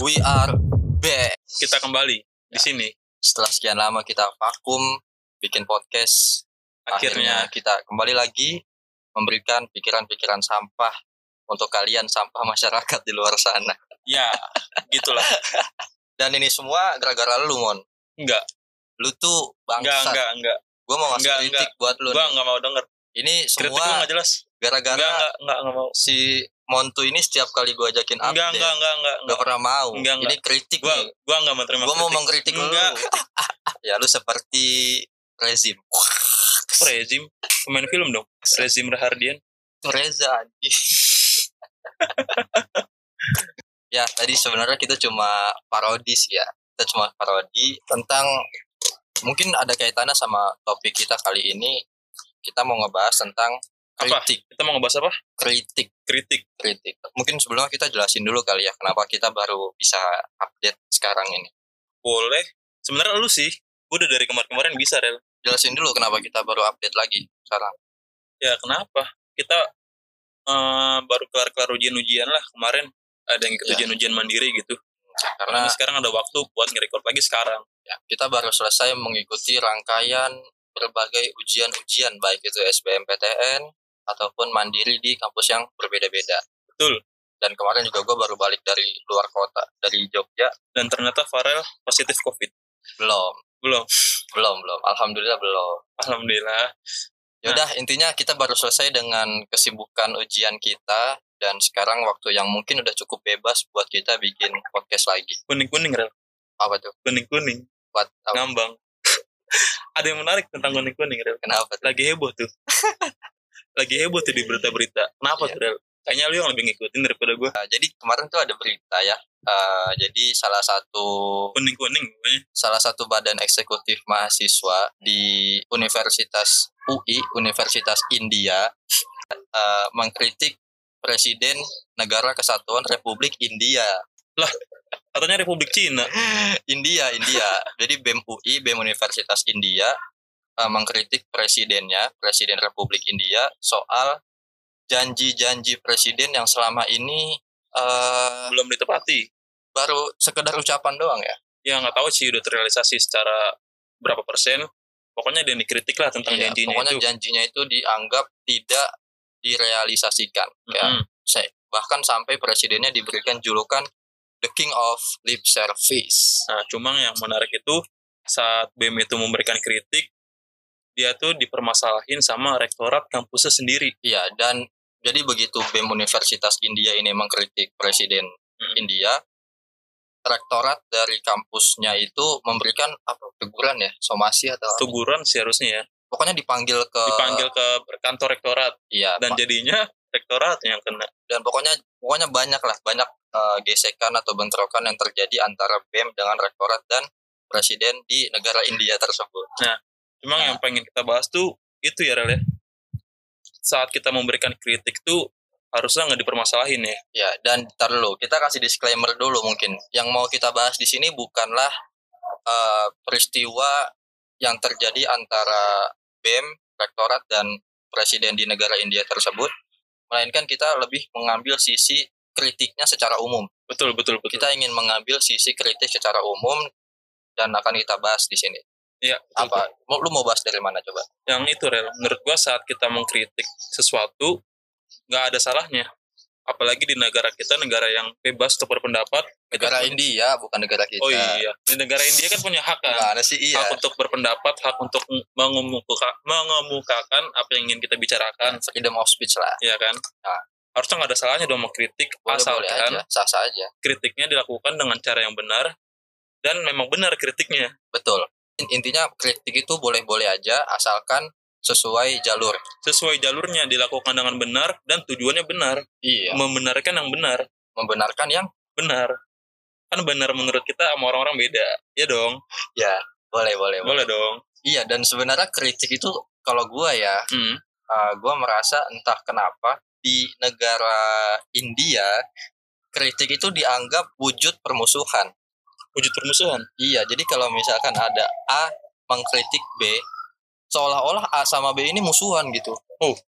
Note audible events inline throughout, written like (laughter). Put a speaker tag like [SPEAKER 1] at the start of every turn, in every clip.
[SPEAKER 1] We are back.
[SPEAKER 2] kita kembali di
[SPEAKER 1] Ya.
[SPEAKER 2] sini.
[SPEAKER 1] Setelah sekian lama kita vakum bikin podcast, akhirnya
[SPEAKER 2] Akhirnya
[SPEAKER 1] kita kembali lagi memberikan pikiran-pikiran sampah untuk kalian sampah masyarakat di luar sana.
[SPEAKER 2] ya gitulah. (laughs)
[SPEAKER 1] Dan ini semua gara-gara lu, Mon.
[SPEAKER 2] Enggak,
[SPEAKER 1] Lu tuh
[SPEAKER 2] enggak,
[SPEAKER 1] bangsat.
[SPEAKER 2] enggak, enggak.
[SPEAKER 1] Gue mau ngasih
[SPEAKER 2] Enggak,
[SPEAKER 1] kritik buat lu.
[SPEAKER 2] Gua
[SPEAKER 1] nih.
[SPEAKER 2] enggak mau denger.
[SPEAKER 1] Ini
[SPEAKER 2] Kritik lu
[SPEAKER 1] semua
[SPEAKER 2] enggak jelas.
[SPEAKER 1] gara-gara
[SPEAKER 2] Enggak, enggak, enggak, enggak mau.
[SPEAKER 1] si Montu ini setiap kali gue ajakin update
[SPEAKER 2] Enggak, enggak, enggak, enggak,
[SPEAKER 1] Gak
[SPEAKER 2] enggak.
[SPEAKER 1] pernah mau.
[SPEAKER 2] Enggak, enggak.
[SPEAKER 1] Ini kritik
[SPEAKER 2] Gua
[SPEAKER 1] nih.
[SPEAKER 2] gua enggak mau terima
[SPEAKER 1] Gue mau
[SPEAKER 2] kritik.
[SPEAKER 1] mengkritik lu.
[SPEAKER 2] Enggak. (laughs)
[SPEAKER 1] ya lu seperti rezim.
[SPEAKER 2] Rezim? Pemain film dong. Rezim Rahardian.
[SPEAKER 1] Reza (laughs) ya tadi sebenarnya kita cuma parodi sih ya. Kita cuma parodi tentang mungkin ada kaitannya sama topik kita kali ini. Kita mau ngebahas tentang
[SPEAKER 2] Apa?
[SPEAKER 1] kritik,
[SPEAKER 2] Kita mau ngebahas apa?
[SPEAKER 1] kritik,
[SPEAKER 2] Kritik.
[SPEAKER 1] kritik. Mungkin sebelumnya kita jelasin dulu kali ya kenapa kita baru bisa update sekarang ini.
[SPEAKER 2] Boleh. Sebenarnya lu sih, udah dari kemarin-kemarin bisa, Rel.
[SPEAKER 1] Jelasin dulu kenapa kita baru update lagi sekarang.
[SPEAKER 2] Ya, kenapa? Kita eh, baru kelar-kelar ujian-ujian lah kemarin. Ada yang ikut
[SPEAKER 1] Ya.
[SPEAKER 2] ujian-ujian mandiri gitu.
[SPEAKER 1] Karena
[SPEAKER 2] Karena sekarang ada waktu buat nge-record lagi sekarang.
[SPEAKER 1] Ya, kita baru selesai mengikuti rangkaian berbagai ujian-ujian baik itu SBMPTN ataupun mandiri di kampus yang berbeda-beda.
[SPEAKER 2] Betul.
[SPEAKER 1] Dan kemarin juga gue baru balik dari luar kota, dari Jogja.
[SPEAKER 2] Dan ternyata Farel positif COVID.
[SPEAKER 1] Belum,
[SPEAKER 2] Belum.
[SPEAKER 1] belum, belum. Alhamdulillah belum.
[SPEAKER 2] Alhamdulillah.
[SPEAKER 1] Yaudah, intinya kita baru selesai dengan kesibukan ujian kita dan sekarang waktu yang mungkin udah cukup bebas buat kita bikin podcast lagi.
[SPEAKER 2] Kuning-kuning, Rel.
[SPEAKER 1] Apa tuh?
[SPEAKER 2] Kuning-kuning.
[SPEAKER 1] Buat?
[SPEAKER 2] Ngambang. (laughs) ada yang menarik tentang kuning-kuning, Rel.
[SPEAKER 1] Kenapa tuh?
[SPEAKER 2] Lagi heboh tuh. (laughs) Lagi heboh tuh di berita-berita. Kenapa
[SPEAKER 1] Iya.
[SPEAKER 2] tuh? Kayaknya lu yang lebih ngikutin daripada gue.
[SPEAKER 1] Nah, jadi kemarin tuh ada berita ya. Eh, jadi salah satu
[SPEAKER 2] Kuning-kuning pokoknya.
[SPEAKER 1] salah satu badan eksekutif mahasiswa di Universitas UI, Universitas India, eh, mengkritik Presiden Negara Kesatuan Republik India.
[SPEAKER 2] Katanya Republik Cina. (laughs)
[SPEAKER 1] India, India. Jadi BEM UI, BEM Universitas India, eh, mengkritik presidennya, Presiden Republik India, soal janji-janji presiden yang selama ini eh,
[SPEAKER 2] Belum ditepati.
[SPEAKER 1] baru sekedar ucapan doang ya.
[SPEAKER 2] Ya nggak tahu sih udah terrealisasi secara berapa persen. Pokoknya dia dikritik lah tentang
[SPEAKER 1] Iya,
[SPEAKER 2] janjinya
[SPEAKER 1] pokoknya
[SPEAKER 2] itu.
[SPEAKER 1] janjinya itu dianggap tidak direalisasikan. Ya,
[SPEAKER 2] Mm-mm.
[SPEAKER 1] saya- bahkan sampai presidennya diberikan julukan the king of lip service.
[SPEAKER 2] Nah, cuma yang menarik itu saat BEM itu memberikan kritik, dia tuh dipermasalahin sama rektorat kampusnya sendiri.
[SPEAKER 1] Iya, dan jadi begitu BEM Universitas India ini mengkritik presiden
[SPEAKER 2] Hmm.
[SPEAKER 1] India, rektorat dari kampusnya itu memberikan apa teguran ya, somasi atau?
[SPEAKER 2] Teguran sih harusnya ya.
[SPEAKER 1] pokoknya dipanggil ke
[SPEAKER 2] Dipanggil ke kantor rektorat.
[SPEAKER 1] iya
[SPEAKER 2] Dan jadinya rektorat yang kena.
[SPEAKER 1] dan pokoknya pokoknya banyak lah banyak eh, gesekan atau bentrokan yang terjadi antara BEM dengan rektorat dan presiden di negara India tersebut.
[SPEAKER 2] Cuma
[SPEAKER 1] Nah.
[SPEAKER 2] yang pengen kita bahas tuh itu ya Rel ya. Saat kita memberikan kritik tuh harusnya nggak dipermasalahin ya.
[SPEAKER 1] Ya, dan ntar dulu kita kasih disclaimer dulu mungkin. Yang mau kita bahas di sini bukanlah eh, peristiwa yang terjadi antara BEM, rektorat dan presiden di negara India tersebut, melainkan kita lebih mengambil sisi kritiknya secara umum.
[SPEAKER 2] Betul, betul, betul.
[SPEAKER 1] Kita ingin mengambil sisi kritik secara umum dan akan kita bahas di sini.
[SPEAKER 2] Iya,
[SPEAKER 1] Apa? Mau- Lu mau bahas dari mana coba?
[SPEAKER 2] yang itu rel menurut gua saat kita mengkritik sesuatu nggak ada salahnya apalagi di negara kita negara yang bebas untuk berpendapat kita
[SPEAKER 1] Negara
[SPEAKER 2] punya-
[SPEAKER 1] India bukan negara kita.
[SPEAKER 2] oh iya di negara India kan punya hak kan
[SPEAKER 1] Gimana sih iya?
[SPEAKER 2] hak untuk berpendapat hak untuk mengemuka, mengemukakan apa yang ingin kita bicarakan
[SPEAKER 1] Freedom of speech lah.
[SPEAKER 2] ya kan
[SPEAKER 1] Nah.
[SPEAKER 2] harusnya nggak ada salahnya dong mengkritik
[SPEAKER 1] Boleh, boleh
[SPEAKER 2] asalkan
[SPEAKER 1] aja, sah-sah aja.
[SPEAKER 2] kritiknya dilakukan dengan cara yang benar dan memang benar kritiknya
[SPEAKER 1] Betul. In- Intinya kritik itu boleh-boleh aja asalkan sesuai jalur.
[SPEAKER 2] sesuai jalurnya dilakukan dengan benar dan tujuannya benar
[SPEAKER 1] Iya.
[SPEAKER 2] membenarkan yang benar
[SPEAKER 1] Membenarkan yang
[SPEAKER 2] benar kan benar menurut kita sama orang-orang beda ya dong
[SPEAKER 1] ya boleh boleh
[SPEAKER 2] boleh dong
[SPEAKER 1] Iya dan sebenarnya kritik itu kalau gua ya,
[SPEAKER 2] hmm.
[SPEAKER 1] uh, gua merasa entah kenapa di negara India kritik itu dianggap wujud permusuhan.
[SPEAKER 2] Wujud permusuhan
[SPEAKER 1] Iya, jadi kalau misalkan ada A mengkritik B, seolah-olah A sama B ini musuhan gitu.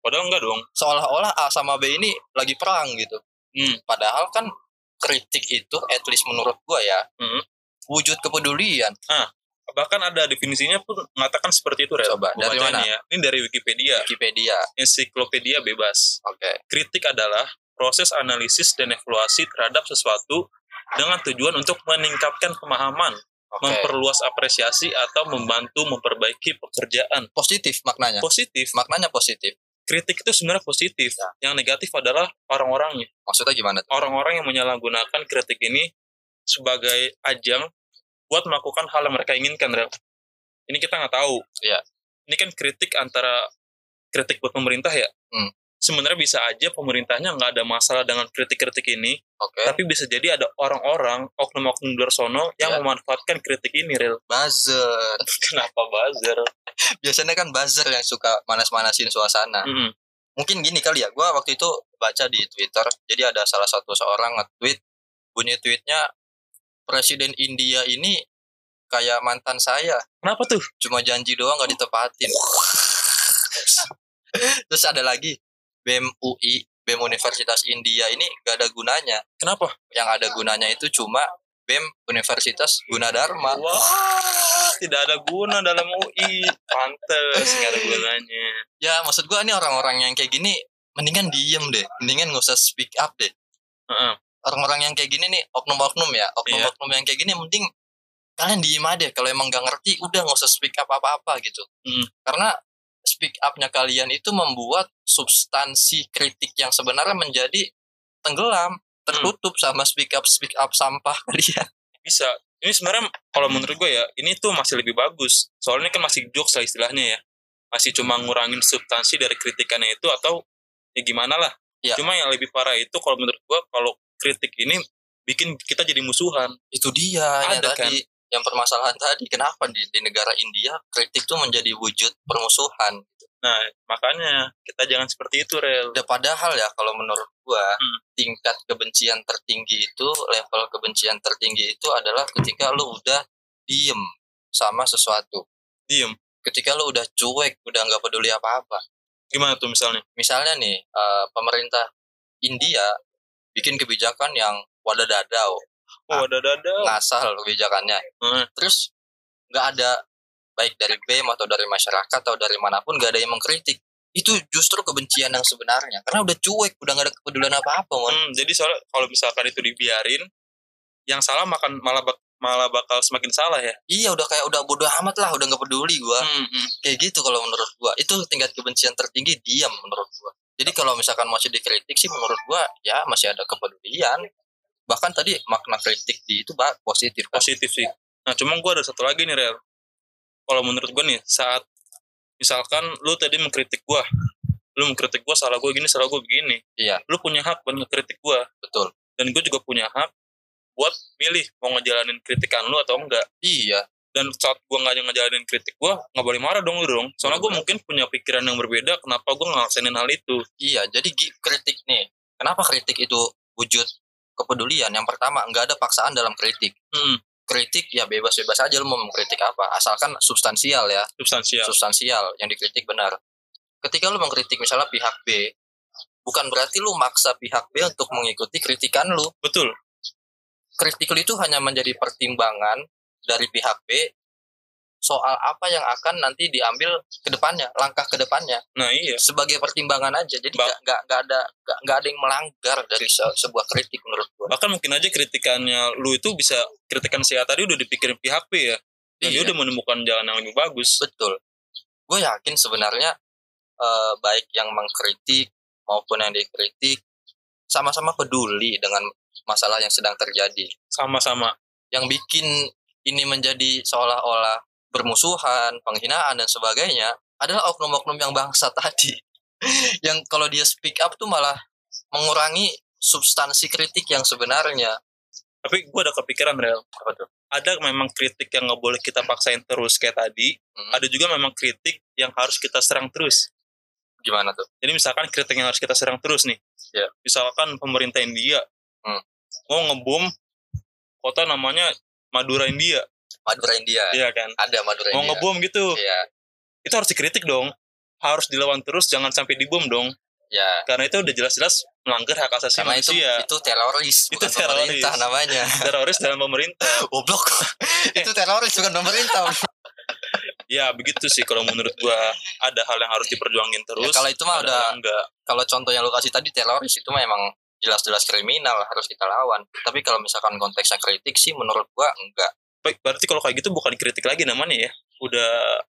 [SPEAKER 2] padahal enggak dong
[SPEAKER 1] Seolah-olah A sama B ini lagi perang gitu.
[SPEAKER 2] Hmm.
[SPEAKER 1] Padahal kan kritik itu at least menurut gua ya
[SPEAKER 2] Hmm.
[SPEAKER 1] wujud kepedulian
[SPEAKER 2] Bahkan ada definisinya pun mengatakan seperti itu, Rel.
[SPEAKER 1] Coba, dari mana?
[SPEAKER 2] Ya. Ini dari Wikipedia,
[SPEAKER 1] Wikipedia
[SPEAKER 2] ensiklopedia bebas.
[SPEAKER 1] oke
[SPEAKER 2] Kritik adalah proses analisis dan evaluasi terhadap sesuatu dengan tujuan untuk meningkatkan pemahaman,
[SPEAKER 1] oke
[SPEAKER 2] memperluas apresiasi atau membantu memperbaiki pekerjaan.
[SPEAKER 1] positif maknanya
[SPEAKER 2] Positif.
[SPEAKER 1] maknanya positif
[SPEAKER 2] Kritik itu sebenarnya positif.
[SPEAKER 1] Ya.
[SPEAKER 2] Yang negatif adalah orang-orangnya.
[SPEAKER 1] maksudnya gimana tuh
[SPEAKER 2] Orang-orang yang menyalahgunakan kritik ini sebagai ajang buat melakukan hal yang mereka inginkan, Rel. Ini kita nggak tahu.
[SPEAKER 1] Iya.
[SPEAKER 2] Ini kan kritik antara kritik buat pemerintah ya.
[SPEAKER 1] Hmm.
[SPEAKER 2] Sebenarnya bisa aja pemerintahnya nggak ada masalah dengan kritik-kritik ini,
[SPEAKER 1] oke
[SPEAKER 2] tapi bisa jadi ada orang-orang oknum-oknum luar sono yang
[SPEAKER 1] Ya.
[SPEAKER 2] memanfaatkan kritik ini, Rel.
[SPEAKER 1] buzzer (laughs)
[SPEAKER 2] Kenapa buzzer? (laughs)
[SPEAKER 1] biasanya kan buzzer yang suka manas-manasin suasana
[SPEAKER 2] Mm-mm.
[SPEAKER 1] mungkin gini kali ya gua waktu itu baca di Twitter jadi ada salah satu seorang nge-tweet bunyi tweetnya presiden India ini kayak mantan saya
[SPEAKER 2] Kenapa tuh?
[SPEAKER 1] cuma janji doang nggak ditepatin (laughs) terus ada lagi BEM UI BEM Universitas India ini gak ada gunanya
[SPEAKER 2] Kenapa?
[SPEAKER 1] yang ada gunanya itu cuma BEM Universitas Gunadarma
[SPEAKER 2] Wah, tidak ada guna dalam UI. Pantes, nggak ada gunanya.
[SPEAKER 1] ya maksud gua ini orang-orang yang kayak gini mendingan diem deh mendingan nggak usah speak up deh
[SPEAKER 2] Heeh.
[SPEAKER 1] orang-orang yang kayak gini nih oknum-oknum ya oknum-oknum yang kayak gini mending kalian diem aja kalau emang gak ngerti udah nggak usah speak up apa-apa gitu
[SPEAKER 2] Hmm.
[SPEAKER 1] karena speak upnya kalian itu membuat substansi kritik yang sebenarnya menjadi tenggelam tertutup sama speak up speak up sampah (laughs) kalian.
[SPEAKER 2] Bisa. Ini sebenarnya kalau menurut gue ya ini tuh masih lebih bagus. Soalnya kan masih jokes lah istilahnya ya. Masih cuma ngurangin substansi dari kritikannya itu atau ya gimana lah.
[SPEAKER 1] Ya.
[SPEAKER 2] cuma yang lebih parah itu kalau menurut gue kalau kritik ini bikin kita jadi musuhan.
[SPEAKER 1] Itu dia yang
[SPEAKER 2] Ada kan?
[SPEAKER 1] tadi yang permasalahan tadi kenapa di, di negara India kritik tuh menjadi wujud permusuhan?
[SPEAKER 2] Nah makanya kita jangan seperti itu rel.
[SPEAKER 1] Ya, padahal ya kalau menurut gua
[SPEAKER 2] Hmm.
[SPEAKER 1] tingkat kebencian tertinggi itu level kebencian tertinggi itu adalah ketika lu udah diem sama sesuatu.
[SPEAKER 2] Diem?
[SPEAKER 1] Ketika lu udah cuek udah nggak peduli apa-apa.
[SPEAKER 2] Gimana tuh misalnya?
[SPEAKER 1] Misalnya nih eh, pemerintah India bikin kebijakan yang wadadadau
[SPEAKER 2] oh ada dada
[SPEAKER 1] ngasal kebijakannya.
[SPEAKER 2] Hmm.
[SPEAKER 1] terus nggak ada baik dari BEM atau dari masyarakat atau dari mana pun nggak ada yang mengkritik. Itu justru kebencian yang sebenarnya. Karena udah cuek udah nggak ada kepedulian apa-apa mon.
[SPEAKER 2] Hmm, jadi soalnya kalau misalkan itu dibiarin yang salah makan malah bak- malah bakal semakin salah ya?
[SPEAKER 1] Iya udah kayak udah bodoh amat lah udah nggak peduli gua.
[SPEAKER 2] Hmm, hmm.
[SPEAKER 1] kayak gitu kalau menurut gua. Itu tingkat kebencian tertinggi diam menurut gua. Jadi kalau misalkan masih dikritik sih menurut gua ya masih ada kepedulian bahkan tadi makna kritik di itu bah, positif kan?
[SPEAKER 2] positif sih. Nah, cuma gue ada satu lagi nih, Rel. Kalau menurut gue nih, saat misalkan lu tadi mengkritik gue, lu mengkritik gue salah gue gini, salah gue begini.
[SPEAKER 1] Iya.
[SPEAKER 2] Lu punya hak buat ngekritik gue.
[SPEAKER 1] betul
[SPEAKER 2] Dan gue juga punya hak buat milih mau ngejalanin kritikan lu atau enggak.
[SPEAKER 1] iya
[SPEAKER 2] Dan saat gue nggak ngejalanin kritik gue, nggak boleh marah dong lu dong. Soalnya gue mungkin punya pikiran yang berbeda, kenapa gue ngelaksanin hal itu.
[SPEAKER 1] iya jadi kritik nih kenapa kritik itu wujud kepedulian yang pertama nggak ada paksaan dalam kritik
[SPEAKER 2] Hmm,
[SPEAKER 1] kritik ya bebas-bebas aja lu mau mengkritik apa asalkan substansial ya
[SPEAKER 2] substansial.
[SPEAKER 1] substansial yang dikritik benar. Ketika lu mengkritik misalnya pihak B, bukan berarti lu maksa pihak B untuk mengikuti kritikan lu.
[SPEAKER 2] Betul.
[SPEAKER 1] Kritik lu itu hanya menjadi pertimbangan dari pihak B soal apa yang akan nanti diambil ke depannya, langkah ke depannya
[SPEAKER 2] Nah iya.
[SPEAKER 1] sebagai pertimbangan aja. Jadi
[SPEAKER 2] Ba-
[SPEAKER 1] nggak nggak ada nggak ada yang melanggar dari se- sebuah kritik menurut gua.
[SPEAKER 2] Bahkan mungkin aja kritikannya lu itu bisa kritikan si A tadi udah dipikirin pihak B ya. Dan dia
[SPEAKER 1] Iya.
[SPEAKER 2] udah menemukan jalan yang lebih bagus.
[SPEAKER 1] Betul. Gue yakin sebenarnya eh, baik yang mengkritik maupun yang dikritik sama-sama peduli dengan masalah yang sedang terjadi.
[SPEAKER 2] Sama-sama.
[SPEAKER 1] Yang bikin ini menjadi seolah-olah bermusuhan, penghinaan dan sebagainya adalah oknum-oknum yang bangsa (laughs) tadi. yang kalau dia speak up tuh malah mengurangi substansi kritik yang sebenarnya.
[SPEAKER 2] Tapi gue ada kepikiran, Rel.
[SPEAKER 1] Apa tuh?
[SPEAKER 2] Ada memang kritik yang nggak boleh kita paksain terus kayak tadi.
[SPEAKER 1] Hmm.
[SPEAKER 2] Ada juga memang kritik yang harus kita serang terus.
[SPEAKER 1] Gimana tuh?
[SPEAKER 2] Jadi misalkan kritik yang harus kita serang terus nih.
[SPEAKER 1] Ya.
[SPEAKER 2] Misalkan pemerintah India
[SPEAKER 1] Hmm.
[SPEAKER 2] mau ngebom kota namanya Madura India.
[SPEAKER 1] Madura India.
[SPEAKER 2] Iya kan?
[SPEAKER 1] Ada Madura
[SPEAKER 2] Mau
[SPEAKER 1] India.
[SPEAKER 2] ngebom gitu.
[SPEAKER 1] Iya.
[SPEAKER 2] Itu harus dikritik dong. Harus dilawan terus, jangan sampai dibom dong.
[SPEAKER 1] Ya.
[SPEAKER 2] Karena itu udah jelas-jelas melanggar hak asasi
[SPEAKER 1] karena itu
[SPEAKER 2] manusia
[SPEAKER 1] itu teroris
[SPEAKER 2] Itu
[SPEAKER 1] bukan
[SPEAKER 2] teroris.
[SPEAKER 1] pemerintah namanya (laughs)
[SPEAKER 2] teroris dalam pemerintah (laughs)
[SPEAKER 1] goblok (laughs) itu teroris bukan pemerintah
[SPEAKER 2] ya begitu sih kalau menurut gua ada hal yang harus diperjuangin terus
[SPEAKER 1] Ya, kalau itu mah
[SPEAKER 2] ada
[SPEAKER 1] udah
[SPEAKER 2] enggak
[SPEAKER 1] kalau contoh yang lu kasih tadi teroris itu mah emang jelas-jelas kriminal harus kita lawan tapi kalau misalkan konteksnya kritik sih menurut gua enggak
[SPEAKER 2] baik berarti kalau kayak gitu bukan kritik lagi namanya ya udah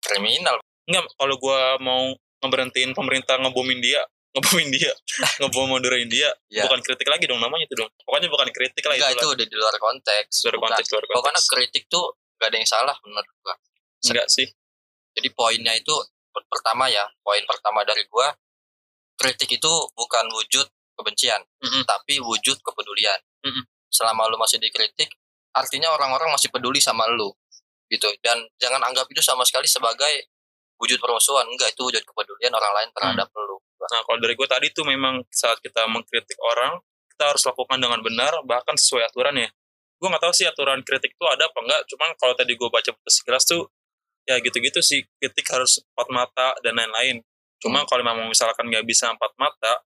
[SPEAKER 1] kriminal
[SPEAKER 2] enggak kalau gua mau ngeberhentiin pemerintah ngebomin dia (laughs) ngebomin dia ngebom Madura India
[SPEAKER 1] Ya.
[SPEAKER 2] bukan kritik lagi dong namanya itu dong pokoknya bukan kritik lah
[SPEAKER 1] enggak itu
[SPEAKER 2] itu
[SPEAKER 1] udah di luar konteks
[SPEAKER 2] luar
[SPEAKER 1] Bukan.
[SPEAKER 2] konteks luar
[SPEAKER 1] pokoknya
[SPEAKER 2] konteks
[SPEAKER 1] kritik tuh gak ada yang salah menurut gua
[SPEAKER 2] enggak sih
[SPEAKER 1] jadi poinnya itu per- pertama ya poin pertama dari gua kritik itu bukan wujud kebencian
[SPEAKER 2] Mm-mm.
[SPEAKER 1] tapi wujud kepedulian
[SPEAKER 2] Mm-mm.
[SPEAKER 1] selama lu masih dikritik artinya orang-orang masih peduli sama lu gitu dan jangan anggap itu sama sekali sebagai wujud permusuhan enggak itu wujud kepedulian orang lain terhadap lu
[SPEAKER 2] Nah, kalau dari gue tadi tuh memang saat kita mengkritik orang, kita harus lakukan dengan benar, bahkan sesuai aturan ya. Gue nggak tahu sih aturan kritik itu ada apa enggak, cuman kalau tadi gue baca sekilas tuh, ya gitu-gitu sih, kritik harus empat mata dan lain-lain. Cuma kalau memang misalkan nggak bisa empat mata,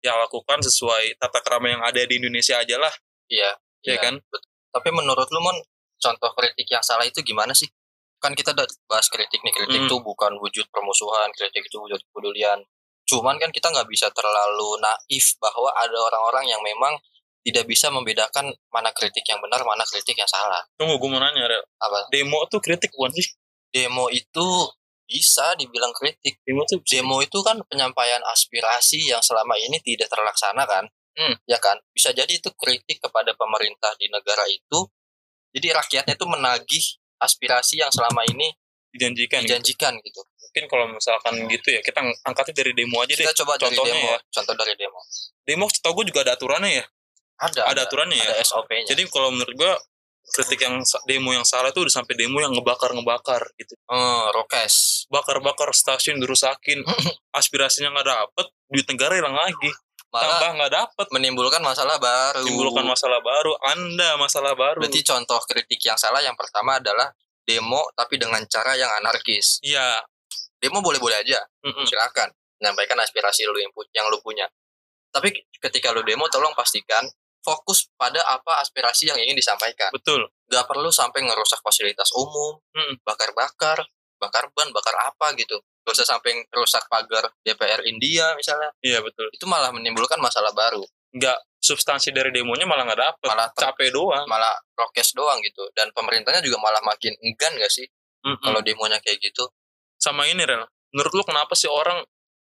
[SPEAKER 2] ya lakukan sesuai tata krama yang ada di Indonesia aja lah,
[SPEAKER 1] iya
[SPEAKER 2] ya
[SPEAKER 1] iya,
[SPEAKER 2] kan?
[SPEAKER 1] betul. Tapi menurut lu mon contoh kritik yang salah itu gimana sih? Kan kita udah bahas kritik nih kritik
[SPEAKER 2] Hmm.
[SPEAKER 1] itu bukan wujud permusuhan kritik itu wujud kepedulian. Cuman kan kita nggak bisa terlalu naif bahwa ada orang-orang yang memang tidak bisa membedakan mana kritik yang benar mana kritik yang salah.
[SPEAKER 2] Tunggu, gue mau nanya, Rel.
[SPEAKER 1] apa?
[SPEAKER 2] Demo tuh kritik bukan sih?
[SPEAKER 1] demo itu bisa dibilang kritik.
[SPEAKER 2] Demo
[SPEAKER 1] itu kan penyampaian aspirasi yang selama ini tidak terlaksana kan
[SPEAKER 2] Hmm.
[SPEAKER 1] ya kan bisa jadi itu kritik kepada pemerintah di negara itu jadi rakyatnya itu menagih aspirasi yang selama ini
[SPEAKER 2] dijanjikan. gitu.
[SPEAKER 1] dijanjikan gitu
[SPEAKER 2] Mungkin kalau misalkan gitu ya, kita angkatnya dari demo aja deh.
[SPEAKER 1] kita coba dari
[SPEAKER 2] contohnya
[SPEAKER 1] demo
[SPEAKER 2] ya.
[SPEAKER 1] contoh dari demo
[SPEAKER 2] Demo setahu gue juga ada aturannya ya.
[SPEAKER 1] ada
[SPEAKER 2] Ada aturannya ya.
[SPEAKER 1] ada SOP-nya
[SPEAKER 2] Jadi kalau menurut gua kritik yang demo yang salah itu udah sampai demo yang ngebakar-ngebakar gitu.
[SPEAKER 1] hmm, rokes
[SPEAKER 2] Bakar-bakar stasiun dirusakin. (clears throat) Aspirasinya nggak dapet, duit negara hilang lagi.
[SPEAKER 1] Malah
[SPEAKER 2] Tambah nggak dapet,
[SPEAKER 1] menimbulkan masalah baru
[SPEAKER 2] timbulkan masalah baru. Anda masalah baru.
[SPEAKER 1] berarti contoh kritik yang salah yang pertama adalah demo tapi dengan cara yang anarkis
[SPEAKER 2] Iya.
[SPEAKER 1] demo boleh-boleh aja
[SPEAKER 2] Mm-mm.
[SPEAKER 1] silakan menyampaikan aspirasi lu yang, yang lu punya. Tapi ketika lu demo tolong pastikan fokus pada apa aspirasi yang ingin disampaikan.
[SPEAKER 2] Betul.
[SPEAKER 1] Gak perlu sampai ngerusak fasilitas umum,
[SPEAKER 2] Mm.
[SPEAKER 1] bakar-bakar, bakar ban, bakar apa gitu. Gak usah sampai rusak pagar DPR India misalnya.
[SPEAKER 2] Iya betul.
[SPEAKER 1] Itu malah menimbulkan masalah baru.
[SPEAKER 2] Nggak substansi dari demonya malah nggak dapet.
[SPEAKER 1] Malah ter-
[SPEAKER 2] Capek doang.
[SPEAKER 1] malah prokes doang gitu. Dan pemerintahnya juga malah makin enggan gak sih
[SPEAKER 2] Mm-mm.
[SPEAKER 1] kalau demonya kayak gitu.
[SPEAKER 2] Sama ini Rel. Menurut lu kenapa sih orang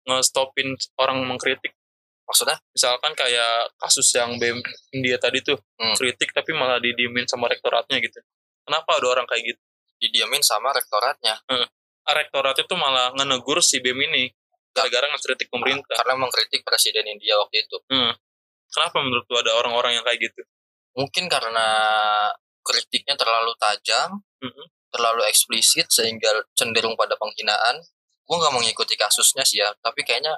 [SPEAKER 2] nge-stopin orang mengkritik
[SPEAKER 1] Maksudnya?
[SPEAKER 2] misalkan kayak kasus yang BEM India tadi tuh
[SPEAKER 1] Hmm.
[SPEAKER 2] kritik tapi malah didiemin sama rektoratnya gitu kenapa ada orang kayak gitu
[SPEAKER 1] Didiamin sama rektoratnya.
[SPEAKER 2] Ah, rektoratnya tuh malah ngenegur si BEM ini gara-gara ngekritik pemerintah
[SPEAKER 1] Karena mengkritik Presiden India waktu itu.
[SPEAKER 2] kenapa menurut lu ada orang-orang yang kayak gitu
[SPEAKER 1] mungkin karena kritiknya terlalu tajam,
[SPEAKER 2] Mhm.
[SPEAKER 1] terlalu eksplisit sehingga cenderung pada penghinaan. Gue nggak mengikuti kasusnya sih ya, tapi kayaknya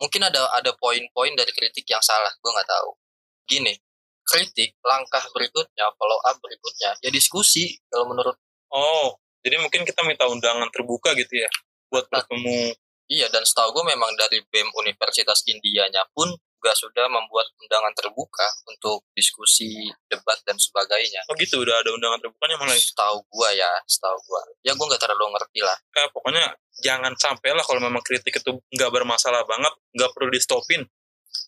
[SPEAKER 1] mungkin ada ada poin-poin dari kritik yang salah. Gue nggak tahu. Gini, kritik langkah berikutnya, follow up berikutnya, ya diskusi kalau menurut
[SPEAKER 2] oh jadi mungkin kita minta undangan terbuka gitu ya buat
[SPEAKER 1] Nah.
[SPEAKER 2] bertemu
[SPEAKER 1] iya dan setahu gue memang dari BEM Universitas Indianya pun juga sudah membuat undangan terbuka untuk diskusi, debat dan sebagainya.
[SPEAKER 2] oh gitu udah ada undangan terbukanya malah
[SPEAKER 1] Setahu gua ya, setahu gua. Ya gua nggak terlalu ngerti lah.
[SPEAKER 2] kayak pokoknya jangan sampai lah kalau memang kritik itu nggak bermasalah banget nggak perlu di stopin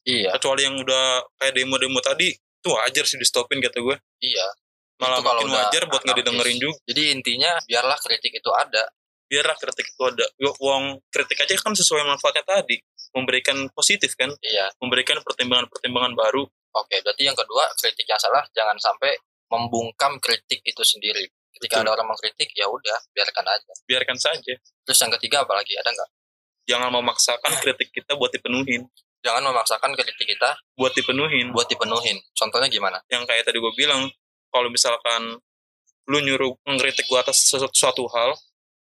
[SPEAKER 1] Iya,
[SPEAKER 2] kecuali yang udah kayak demo-demo tadi itu wajar sih di stopin kata gue
[SPEAKER 1] iya.
[SPEAKER 2] Malah
[SPEAKER 1] Itu kalau
[SPEAKER 2] makin wajar buat nggak didengerin juga
[SPEAKER 1] Jadi intinya biarlah kritik itu ada.
[SPEAKER 2] biarlah kritik itu ada uang kritik aja kan sesuai manfaatnya tadi memberikan positif kan
[SPEAKER 1] Iya.
[SPEAKER 2] memberikan pertimbangan-pertimbangan baru
[SPEAKER 1] Oke, berarti yang kedua kritik yang salah jangan sampai membungkam kritik itu sendiri. Ketika
[SPEAKER 2] Betul.
[SPEAKER 1] ada orang mengkritik ya udah biarkan aja.
[SPEAKER 2] biarkan saja
[SPEAKER 1] Terus yang ketiga apa lagi? Ada nggak?
[SPEAKER 2] jangan memaksakan kritik kita buat dipenuhin
[SPEAKER 1] Jangan memaksakan kritik kita
[SPEAKER 2] buat dipenuhin
[SPEAKER 1] buat dipenuhin. Contohnya gimana?
[SPEAKER 2] yang kayak tadi gue bilang kalau misalkan lu nyuruh ngkritik gue atas sesuatu, suatu hal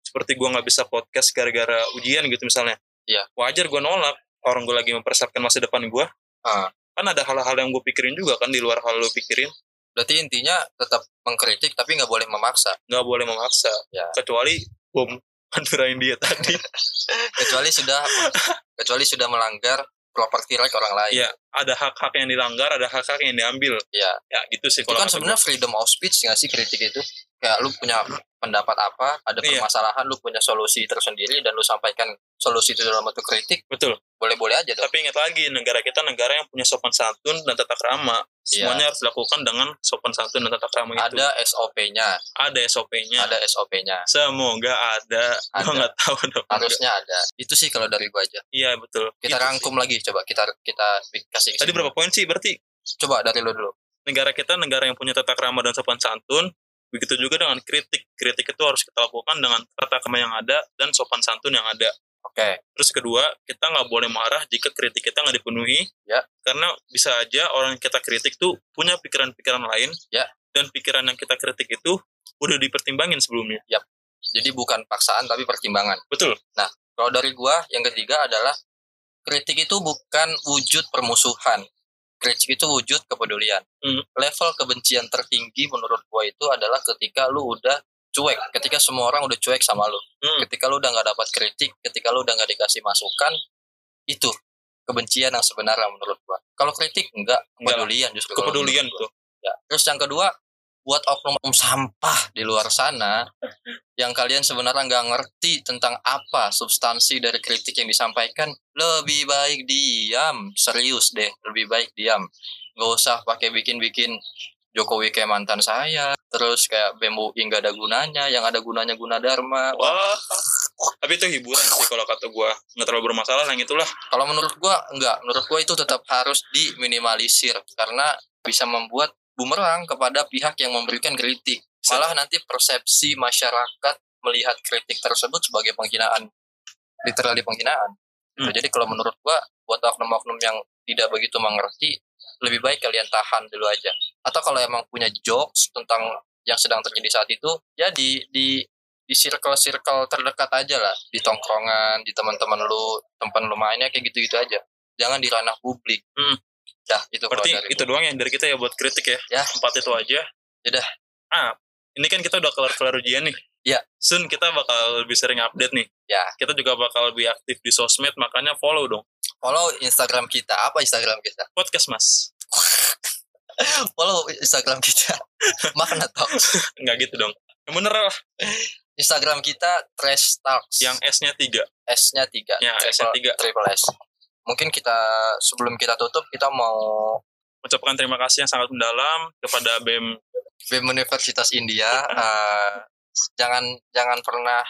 [SPEAKER 2] seperti gue nggak bisa podcast gara-gara ujian gitu misalnya
[SPEAKER 1] Iya.
[SPEAKER 2] wajar gue nolak orang gue lagi mempersiapkan masa depan gue
[SPEAKER 1] Ah.
[SPEAKER 2] kan ada hal-hal yang gue pikirin juga kan di luar hal lu pikirin
[SPEAKER 1] Berarti intinya tetap mengkritik tapi nggak boleh memaksa.
[SPEAKER 2] nggak boleh memaksa
[SPEAKER 1] Ya.
[SPEAKER 2] kecuali bom (laughs) Madura India tadi
[SPEAKER 1] Kecuali sudah kecuali sudah melanggar properti right orang lain.
[SPEAKER 2] Iya, ada hak-hak yang dilanggar, ada hak-hak yang diambil.
[SPEAKER 1] Iya.
[SPEAKER 2] Ya, gitu sih
[SPEAKER 1] Itu
[SPEAKER 2] kalau
[SPEAKER 1] kan sebenarnya freedom of speech nggak sih kritik itu? Kayak lu punya pendapat apa, ada
[SPEAKER 2] Iya.
[SPEAKER 1] permasalahan, lu punya solusi tersendiri dan lu sampaikan solusi itu dalam bentuk kritik.
[SPEAKER 2] Betul.
[SPEAKER 1] boleh-boleh aja dong.
[SPEAKER 2] Tapi ingat lagi, negara kita negara yang punya sopan santun dan tata krama. Semuanya harus dilakukan dengan sopan santun dan tata krama itu.
[SPEAKER 1] Iya. Ada SOP-nya,
[SPEAKER 2] Ada SOP-nya.
[SPEAKER 1] ada SOP-nya.
[SPEAKER 2] Semoga ada.
[SPEAKER 1] Ada.
[SPEAKER 2] Gua nggak tahu dong.
[SPEAKER 1] Harusnya ada. Itu sih kalau dari gua aja.
[SPEAKER 2] Iya, betul.
[SPEAKER 1] Kita
[SPEAKER 2] Gitu
[SPEAKER 1] rangkum lagi coba kita kita kasih
[SPEAKER 2] sih. Tadi berapa poin sih? Berarti
[SPEAKER 1] Coba dari lu dulu.
[SPEAKER 2] negara kita negara yang punya tata krama dan sopan santun. Begitu juga dengan kritik. Kritik itu harus kita lakukan dengan tata krama yang ada dan sopan santun yang ada.
[SPEAKER 1] Oke.
[SPEAKER 2] Terus kedua, kita nggak boleh marah jika kritik kita nggak dipenuhi.
[SPEAKER 1] Ya.
[SPEAKER 2] Karena bisa aja orang yang kita kritik tuh punya pikiran-pikiran lain.
[SPEAKER 1] Ya.
[SPEAKER 2] Dan pikiran yang kita kritik itu udah dipertimbangin sebelumnya.
[SPEAKER 1] Jadi bukan paksaan tapi pertimbangan.
[SPEAKER 2] Betul.
[SPEAKER 1] Kalau dari gua yang ketiga adalah kritik itu bukan wujud permusuhan. Kritik itu wujud kepedulian.
[SPEAKER 2] Hmm.
[SPEAKER 1] Level kebencian tertinggi menurut gua itu adalah ketika lu udah cuek, ketika semua orang udah cuek sama lu.
[SPEAKER 2] Hmm.
[SPEAKER 1] Ketika lu udah nggak dapat kritik, ketika lu udah nggak dikasih masukan, itu kebencian yang sebenarnya menurut gua. Kalau kritik enggak, kepedulian justru.
[SPEAKER 2] Kepedulian.
[SPEAKER 1] Ya. Terus yang kedua, buat oknum sampah di luar sana (laughs) yang kalian sebenarnya nggak ngerti tentang apa substansi dari kritik yang disampaikan, lebih baik diam, serius deh, lebih baik diam. Nggak usah pakai bikin-bikin Jokowi kayak mantan saya, terus kayak BEM UI nggak ada gunanya, yang ada gunanya guna dharma.
[SPEAKER 2] Wah. Tapi itu hiburan sih kalau kata gua nggak terlalu bermasalah yang itulah.
[SPEAKER 1] Kalau menurut gua enggak, menurut gua itu tetap harus diminimalisir karena bisa membuat bumerang kepada pihak yang memberikan kritik. Malah nanti persepsi masyarakat melihat kritik tersebut sebagai penghinaan, literally penghinaan. Gitu.
[SPEAKER 2] Hmm.
[SPEAKER 1] Jadi kalau menurut gua buat oknum-oknum yang tidak begitu mengerti, lebih baik kalian tahan dulu aja. Atau kalau emang punya jokes tentang yang sedang terjadi saat itu, ya di di di circle-circle terdekat aja lah, di tongkrongan, di teman-teman lu, tempat lu mainnya kayak gitu-gitu aja. Jangan di ranah publik.
[SPEAKER 2] Hmm.
[SPEAKER 1] Dah, itu
[SPEAKER 2] Berarti
[SPEAKER 1] dari
[SPEAKER 2] itu doang yang dari kita ya buat kritik ya.
[SPEAKER 1] Ya.
[SPEAKER 2] Empat itu aja.
[SPEAKER 1] Ya dah.
[SPEAKER 2] Ah, ini kan kita udah kelar-kelar ujian nih.
[SPEAKER 1] Ya.
[SPEAKER 2] Soon kita bakal lebih sering update nih.
[SPEAKER 1] Ya.
[SPEAKER 2] Kita juga bakal lebih aktif di sosmed, makanya follow dong.
[SPEAKER 1] Follow Instagram kita. Apa Instagram kita?
[SPEAKER 2] Podcast mas. (laughs)
[SPEAKER 1] Follow Instagram kita. (laughs) Makna Talks.
[SPEAKER 2] Enggak gitu dong. Yang bener lah.
[SPEAKER 1] Instagram kita Trash Talks.
[SPEAKER 2] Yang S-nya tiga.
[SPEAKER 1] S-nya 3.
[SPEAKER 2] Ya, S-nya tiga.
[SPEAKER 1] Triple S. Mungkin kita sebelum kita tutup kita mau
[SPEAKER 2] Ucapkan terima kasih yang sangat mendalam kepada BEM.
[SPEAKER 1] BEM Universitas India (laughs) eh, jangan jangan pernah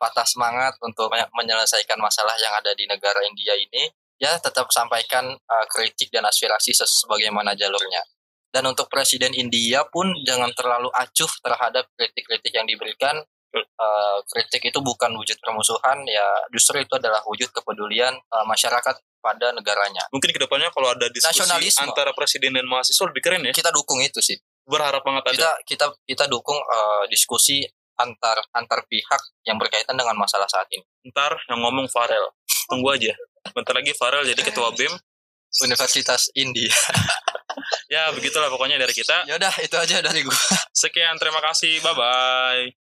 [SPEAKER 1] patah semangat untuk menye- menyelesaikan masalah yang ada di negara India ini ya tetap sampaikan eh, kritik dan aspirasi sebagaimana jalurnya dan untuk presiden India pun jangan terlalu acuh terhadap kritik-kritik yang diberikan Eh, kritik itu bukan wujud permusuhan ya justru itu adalah wujud kepedulian eh, masyarakat pada negaranya
[SPEAKER 2] Mungkin ke depannya kalau ada diskusi
[SPEAKER 1] Nasionalisme.
[SPEAKER 2] antara presiden dan mahasiswa lebih keren ya.
[SPEAKER 1] kita dukung itu sih
[SPEAKER 2] Berharap banget ada.
[SPEAKER 1] kita kita kita dukung eh, diskusi antar antar pihak yang berkaitan dengan masalah saat ini.
[SPEAKER 2] Ntar yang ngomong Farel. Tunggu aja. Bentar lagi Farel jadi ketua BEM.
[SPEAKER 1] Universitas India. (laughs)
[SPEAKER 2] Ya begitulah pokoknya dari kita.
[SPEAKER 1] Yaudah itu aja dari gua.
[SPEAKER 2] Sekian terima kasih. Bye bye.